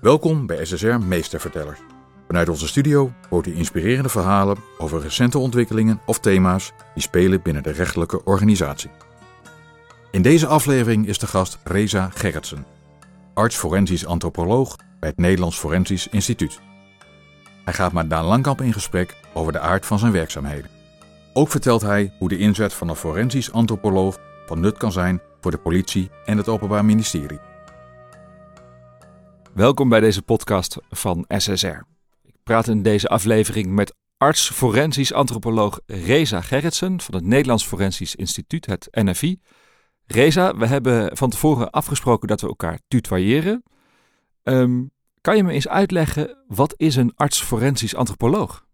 Welkom bij SSR Meestervertellers. Vanuit onze studio hoort u inspirerende verhalen over recente ontwikkelingen of thema's die spelen binnen de rechtelijke organisatie. In deze aflevering is de gast Reza Gerritsen, arts forensisch antropoloog bij het Nederlands Forensisch Instituut. Hij gaat met Daan Langkamp in gesprek over de aard van zijn werkzaamheden. Ook vertelt hij hoe de inzet van een forensisch antropoloog van nut kan zijn voor de politie en het Openbaar Ministerie. Welkom bij deze podcast van SSR. Ik praat in deze aflevering met arts forensisch antropoloog Reza Gerritsen van het Nederlands Forensisch Instituut, het NFI. Reza, we hebben van tevoren afgesproken dat we elkaar tutoyeren. Ehm, kan je me eens uitleggen, wat is een arts forensisch antropoloog?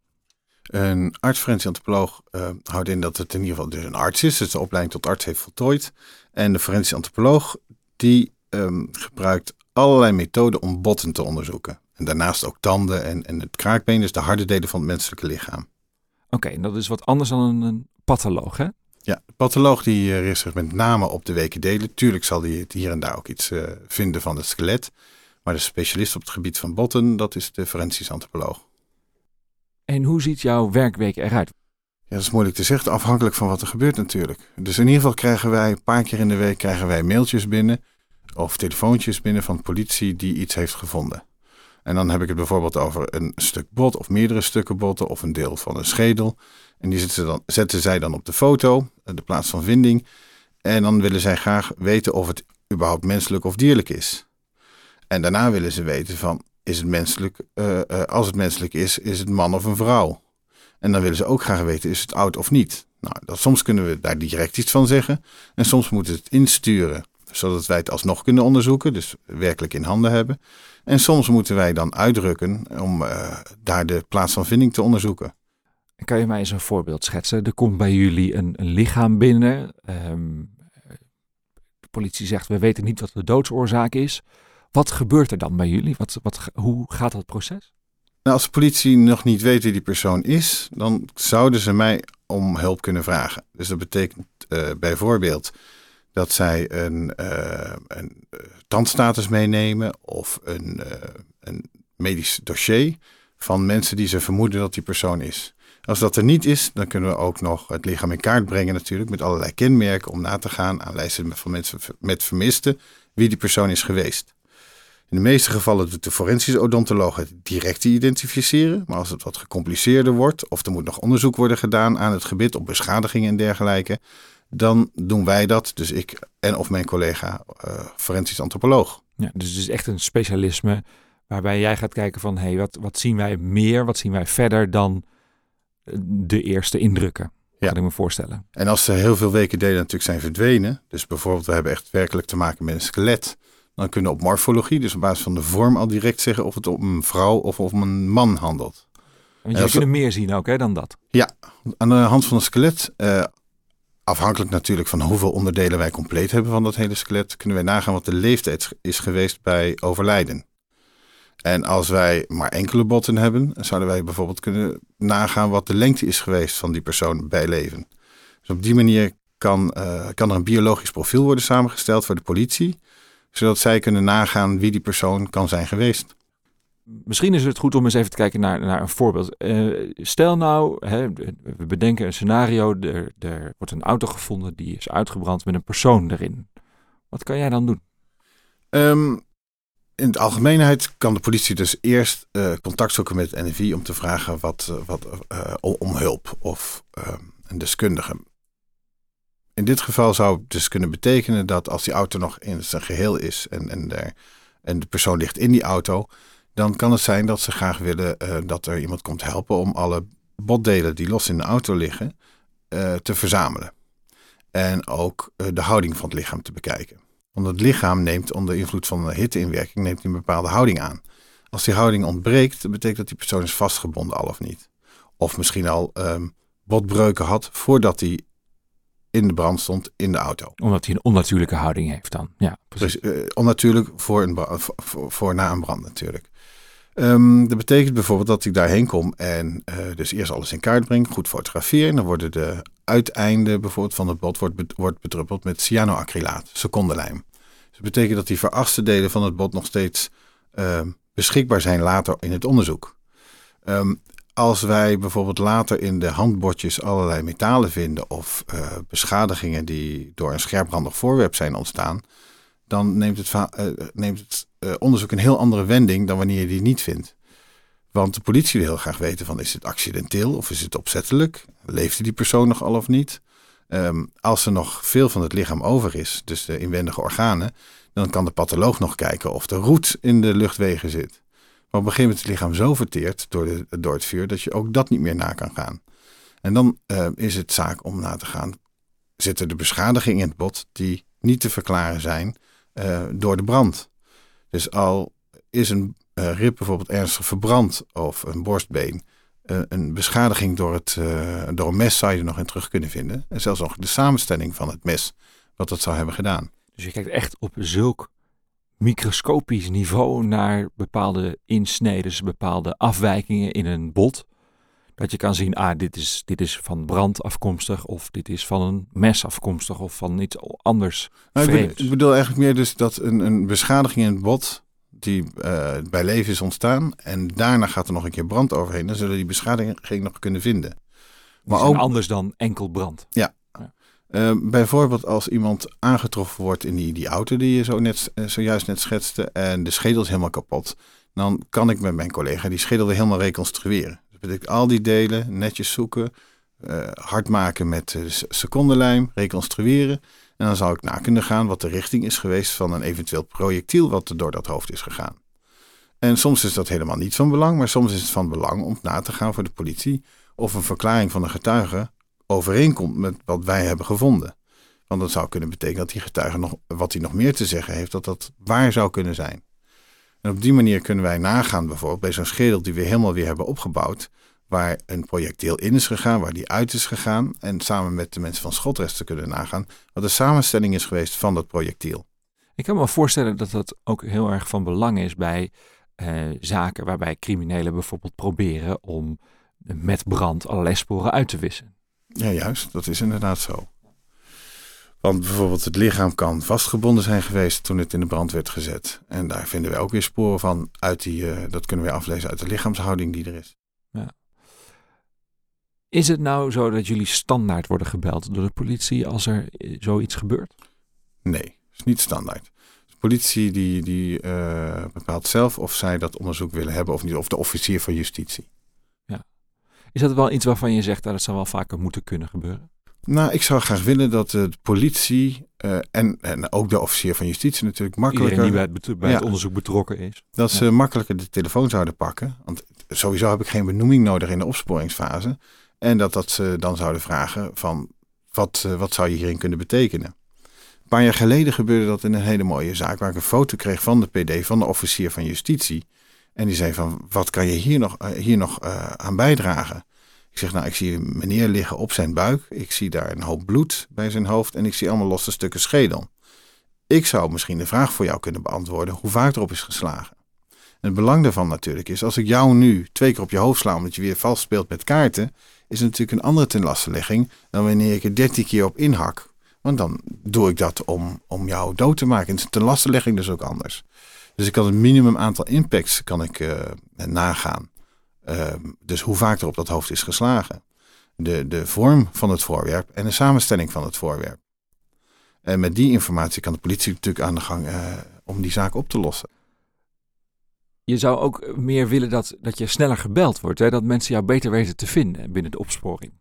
Een arts forensisch antropoloog uh, houdt in dat het in ieder geval dus een arts is, dus de opleiding tot arts heeft voltooid. En de forensisch antropoloog die um, gebruikt allerlei methoden om botten te onderzoeken. En daarnaast ook tanden en, en het kraakbeen, dus de harde delen van het menselijke lichaam. Oké, okay, dat is wat anders dan een, een patholoog, hè? Ja, de patholoog die uh, richt zich met name op de weken delen. Tuurlijk zal hij hier en daar ook iets uh, vinden van het skelet. Maar de specialist op het gebied van botten, dat is de forensisch antropoloog. En hoe ziet jouw werkweek eruit? Ja, dat is moeilijk te zeggen, afhankelijk van wat er gebeurt natuurlijk. Dus in ieder geval krijgen wij een paar keer in de week krijgen wij mailtjes binnen of telefoontjes binnen van politie die iets heeft gevonden. En dan heb ik het bijvoorbeeld over een stuk bot of meerdere stukken botten of een deel van een schedel. En die zetten, dan, zetten zij dan op de foto, eh, de plaats van vinding. En dan willen zij graag weten of het überhaupt menselijk of dierlijk is. En daarna willen ze weten van, is het menselijk, uh, uh, als het menselijk is, is het man of een vrouw? En dan willen ze ook graag weten, is het oud of niet? Nou, dat, soms kunnen we daar direct iets van zeggen. En soms moeten we het insturen zodat wij het alsnog kunnen onderzoeken, dus werkelijk in handen hebben. En soms moeten wij dan uitdrukken om uh, daar de plaats van vinding te onderzoeken. Kan je mij eens een voorbeeld schetsen? Er komt bij jullie een, een lichaam binnen. Um, de politie zegt, we weten niet wat de doodsoorzaak is. Wat gebeurt er dan bij jullie? Wat, wat, hoe gaat dat proces? Nou, als de politie nog niet weet wie die persoon is, dan zouden ze mij om hulp kunnen vragen. Dus dat betekent uh, bijvoorbeeld dat zij een, uh, een uh, tandstatus meenemen of een, uh, een medisch dossier van mensen die ze vermoeden dat die persoon is. Als dat er niet is, dan kunnen we ook nog het lichaam in kaart brengen natuurlijk met allerlei kenmerken om na te gaan aan lijsten van mensen met vermisten wie die persoon is geweest. In de meeste gevallen doet de forensische odontoloog het direct identificeren, maar als het wat gecompliceerder wordt of er moet nog onderzoek worden gedaan aan het gebied op beschadigingen en dergelijke, dan doen wij dat, dus ik en of mijn collega uh, forensisch antropoloog. Ja, dus het is echt een specialisme waarbij jij gaat kijken van, hé, hey, wat, wat zien wij meer, wat zien wij verder dan de eerste indrukken? Ja. Kan ik me voorstellen. En als er heel veel weken delen natuurlijk zijn verdwenen, dus bijvoorbeeld we hebben echt werkelijk te maken met een skelet, dan kunnen we op morfologie, dus op basis van de vorm al direct zeggen of het om een vrouw of om een man handelt. Want jullie kunnen meer zien ook hè, dan dat? Ja, aan de hand van een skelet, uh, afhankelijk natuurlijk van hoeveel onderdelen wij compleet hebben van dat hele skelet, kunnen wij nagaan wat de leeftijd is geweest bij overlijden. En als wij maar enkele botten hebben, zouden wij bijvoorbeeld kunnen nagaan wat de lengte is geweest van die persoon bij leven. Dus op die manier kan, uh, kan er een biologisch profiel worden samengesteld voor de politie, zodat zij kunnen nagaan wie die persoon kan zijn geweest. Misschien is het goed om eens even te kijken naar, naar een voorbeeld. Uh, stel nou, hè, we bedenken een scenario, er, er wordt een auto gevonden die is uitgebrand met een persoon erin. Wat kan jij dan doen? Um, in het algemeenheid kan de politie dus eerst uh, contact zoeken met het NFI om te vragen wat, wat, uh, om hulp of een deskundige. In dit geval zou het dus kunnen betekenen dat als die auto nog in zijn geheel is en, en, der, en de persoon ligt in die auto, dan kan het zijn dat ze graag willen uh, dat er iemand komt helpen om alle botdelen die los in de auto liggen uh, te verzamelen. En ook uh, de houding van het lichaam te bekijken. Want het lichaam neemt onder invloed van de hitteinwerking neemt een bepaalde houding aan. Als die houding ontbreekt, betekent dat die persoon is vastgebonden al of niet. Of misschien al um, botbreuken had voordat hij in de brand stond in de auto. Omdat hij een onnatuurlijke houding heeft dan. Ja, precies. Dus, uh, onnatuurlijk voor, een voor, voor, na een brand natuurlijk. Um, dat betekent bijvoorbeeld dat ik daarheen kom en uh, dus eerst alles in kaart breng, goed fotografeer. En dan worden de uiteinden bijvoorbeeld van het bot wordt, wordt bedruppeld met cyanoacrylaat, secondenlijm. Dus dat betekent dat die veraste delen van het bot nog steeds uh, beschikbaar zijn later in het onderzoek. Ehm, als wij bijvoorbeeld later in de handbordjes allerlei metalen vinden of uh, beschadigingen die door een scherprandig voorwerp zijn ontstaan, dan neemt het, uh, neemt het uh, onderzoek een heel andere wending dan wanneer je die niet vindt. Want de politie wil heel graag weten van is het accidenteel of is het opzettelijk? Leefde die persoon nog al of niet? Um, als er nog veel van het lichaam over is, dus de inwendige organen, dan kan de patholoog nog kijken of er roet in de luchtwegen zit. Maar op een gegeven moment is het lichaam zo verteerd door, de, door het vuur dat je ook dat niet meer na kan gaan. En dan uh, is het zaak om na te gaan, zitten er beschadigingen in het bot die niet te verklaren zijn uh, door de brand. Dus al is een uh, rib bijvoorbeeld ernstig verbrand of een borstbeen, een beschadiging door, het, door een mes zou je er nog in terug kunnen vinden. En zelfs nog de samenstelling van het mes, wat dat zou hebben gedaan. Dus je kijkt echt op zulk microscopisch niveau naar bepaalde insneden, bepaalde afwijkingen in een bot. Dat je kan zien, ah, dit is, dit is van brand afkomstig, of dit is van een mes afkomstig, of van iets anders. Nou, ik, ik, bedoel eigenlijk meer dus dat een, een beschadiging in het bot, die uh, bij leven is ontstaan, en daarna gaat er nog een keer brand overheen, dan zullen die beschadiging nog kunnen vinden. Maar ook anders dan enkel brand. Ja, uh, bijvoorbeeld als iemand aangetroffen wordt in die, die auto die je zo net, uh, zojuist net schetste en de schedel is helemaal kapot, dan kan ik met mijn collega die schedel weer helemaal reconstrueren. Dat betekent al die delen netjes zoeken, uh, hard maken met secondenlijm, reconstrueren. En dan zou ik na kunnen gaan wat de richting is geweest van een eventueel projectiel wat er door dat hoofd is gegaan. En soms is dat helemaal niet van belang, maar soms is het van belang om na te gaan voor de politie of een verklaring van de getuige overeenkomt met wat wij hebben gevonden. Want dat zou kunnen betekenen dat die getuige nog, wat hij nog meer te zeggen heeft, dat dat waar zou kunnen zijn. En op die manier kunnen wij nagaan, bijvoorbeeld bij zo'n schedel die we helemaal weer hebben opgebouwd, waar een projectiel in is gegaan, waar die uit is gegaan, en samen met de mensen van schotresten kunnen nagaan wat de samenstelling is geweest van dat projectiel. Ik kan me voorstellen dat dat ook heel erg van belang is bij eh, zaken waarbij criminelen bijvoorbeeld proberen om met brand allerlei sporen uit te wissen. Ja, juist. Dat is inderdaad zo. Want bijvoorbeeld het lichaam kan vastgebonden zijn geweest toen het in de brand werd gezet. En daar vinden we ook weer sporen van uit die, uh, dat kunnen we aflezen uit de lichaamshouding die er is. Ja. Is het nou zo dat jullie standaard worden gebeld door de politie als er eh, zoiets gebeurt? Nee, is niet standaard. De politie die, die uh, bepaalt zelf of zij dat onderzoek willen hebben of niet, of de officier van justitie. Is dat wel iets waarvan je zegt dat het zou wel vaker moeten kunnen gebeuren? Nou, ik zou graag willen dat de politie uh, en, en ook de officier van justitie natuurlijk makkelijker... Iedereen die bij, het, bij het onderzoek betrokken is. Dat ze makkelijker de telefoon zouden pakken. Want sowieso heb ik geen benoeming nodig in de opsporingsfase. En dat, dat ze dan zouden vragen van wat, uh, wat zou je hierin kunnen betekenen. Een paar jaar geleden gebeurde dat in een hele mooie zaak... waar ik een foto kreeg van de PD, van de officier van justitie... En die zei van, wat kan je hier nog, uh, hier nog uh, aan bijdragen? Ik zeg, nou, ik zie meneer liggen op zijn buik. Ik zie daar een hoop bloed bij zijn hoofd en ik zie allemaal losse stukken schedel. Ik zou misschien de vraag voor jou kunnen beantwoorden hoe vaak erop is geslagen. En het belang daarvan natuurlijk is, als ik jou nu twee keer op je hoofd sla omdat je weer vals speelt met kaarten, is het natuurlijk een andere tenlastelegging dan wanneer ik er dertien keer op inhak. Want dan doe ik dat om, om jou dood te maken. En de tenlastelegging dus ook anders. Dus ik kan het minimum aantal impacts kan ik, uh, nagaan. Uh, dus hoe vaak er op dat hoofd is geslagen. De, de vorm van het voorwerp en de samenstelling van het voorwerp. En met die informatie kan de politie natuurlijk aan de gang uh, om die zaak op te lossen. Je zou ook meer willen dat, dat je sneller gebeld wordt. Hè? Dat mensen jou beter weten te vinden binnen de opsporing.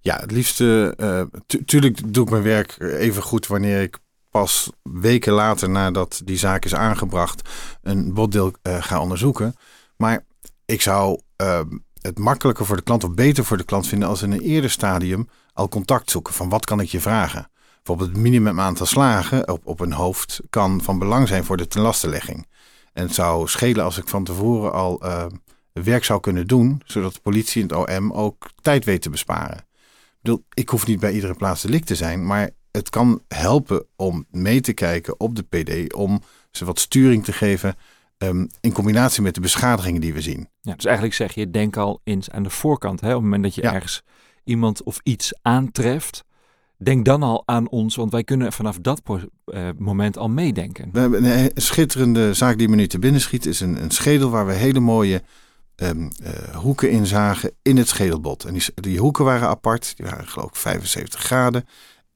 Ja, het liefste. Uh, tuurlijk doe ik mijn werk even goed wanneer ik pas weken later nadat die zaak is aangebracht een botdeel uh, ga onderzoeken. Maar ik zou uh, het makkelijker voor de klant of beter voor de klant vinden als in een eerder stadium al contact zoeken van wat kan ik je vragen. Bijvoorbeeld het minimum aantal slagen op, op een hoofd kan van belang zijn voor de tenlastelegging. En het zou schelen als ik van tevoren al uh, werk zou kunnen doen, zodat de politie en het OM ook tijd weet te besparen. Ik bedoel, ik hoef niet bij iedere plaats delict te zijn, maar het kan helpen om mee te kijken op de PD, om ze wat sturing te geven um, in combinatie met de beschadigingen die we zien. Ja, dus eigenlijk zeg je, denk al eens aan de voorkant. Hè? Op het moment dat je ja. ergens iemand of iets aantreft, denk dan al aan ons, want wij kunnen vanaf dat uh, moment al meedenken. We hebben een schitterende zaak die me nu te binnen schiet, is een, een schedel waar we hele mooie um, uh, hoeken in zagen in het schedelbot. En die, die, hoeken waren apart, die waren geloof ik 75 graden.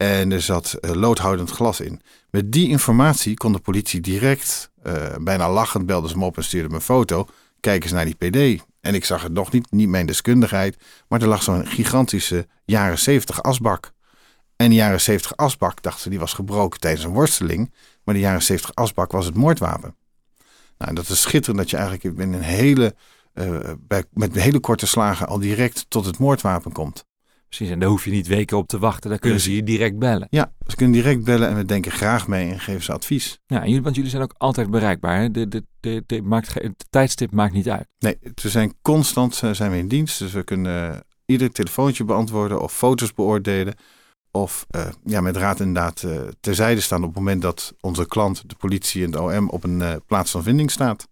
En er zat uh, loodhoudend glas in. Met die informatie kon de politie direct, bijna lachend, belden ze me op en stuurde me een foto. Kijk eens naar die PD. En ik zag het nog niet, niet mijn deskundigheid, maar er lag zo'n gigantische jaren 70 asbak. En de jaren 70 asbak, dachten die was gebroken tijdens een worsteling. Maar de jaren 70 asbak was het moordwapen. Nou, dat is schitterend dat je eigenlijk in een hele, bij, met hele korte slagen al direct tot het moordwapen komt. Precies, en daar hoef je niet weken op te wachten. Dan kunnen ze je direct bellen. Ja, ze kunnen direct bellen en we denken graag mee en geven ze advies. Ja, en jullie, want jullie zijn ook altijd bereikbaar. Hè? De, de, de, de, maakt, het tijdstip maakt niet uit. Nee, we zijn constant eh, zijn we in dienst. Dus we kunnen ieder telefoontje beantwoorden of foto's beoordelen. Of uh, ja, met raad inderdaad uh, terzijde staan op het moment dat onze klant, de politie en de OM, op een uh, plaats van vinding staat.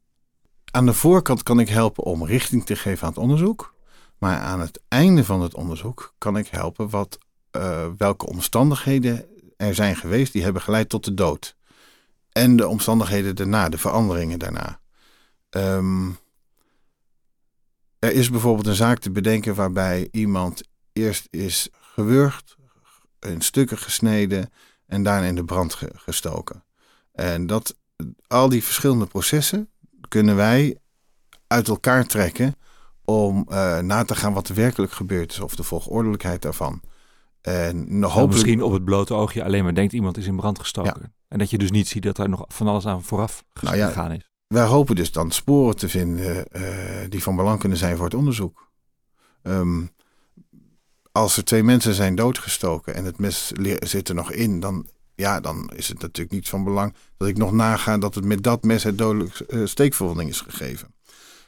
Aan de voorkant kan ik helpen om richting te geven aan het onderzoek. Maar aan het einde van het onderzoek kan ik helpen wat, welke omstandigheden er zijn geweest die hebben geleid tot de dood. En de omstandigheden daarna, de veranderingen daarna. Um, er is bijvoorbeeld een zaak te bedenken waarbij iemand eerst is gewurgd, in stukken gesneden en daarna in de brand gestoken. En dat, al die verschillende processen kunnen wij uit elkaar trekken om uh, na te gaan wat er werkelijk gebeurd is of de volgordelijkheid daarvan. En nou, hopelijk... Misschien op het blote oogje alleen maar denkt iemand is in brand gestoken. En dat je dus niet ziet dat er nog van alles aan vooraf nou ja, gegaan is. Wij hopen dus dan sporen te vinden uh, die van belang kunnen zijn voor het onderzoek. Um, als er twee mensen zijn doodgestoken en het mes zit er nog in, dan, ja, dan is het natuurlijk niet van belang dat ik nog naga dat het met dat mes het dodelijk uh, steekverwonding is gegeven.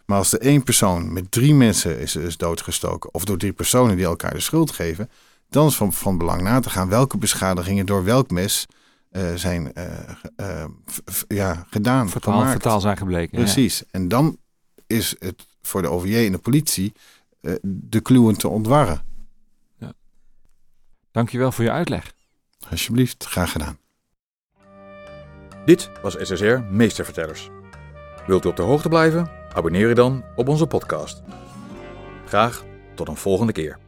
Maar als er één persoon met drie mensen is, is doodgestoken, of door drie personen die elkaar de schuld geven, dan is van, van belang na te gaan welke beschadigingen door welk mes uh, zijn uh, ja, gedaan. Vertaal, vertaal zijn gebleken. Precies. En dan is het voor de OVJ en de politie de kluwen te ontwarren. Dankjewel voor je uitleg. Alsjeblieft, graag gedaan. Dit was SSR Meestervertellers. Wilt u op de hoogte blijven? Abonneer je dan op onze podcast. Graag tot een volgende keer.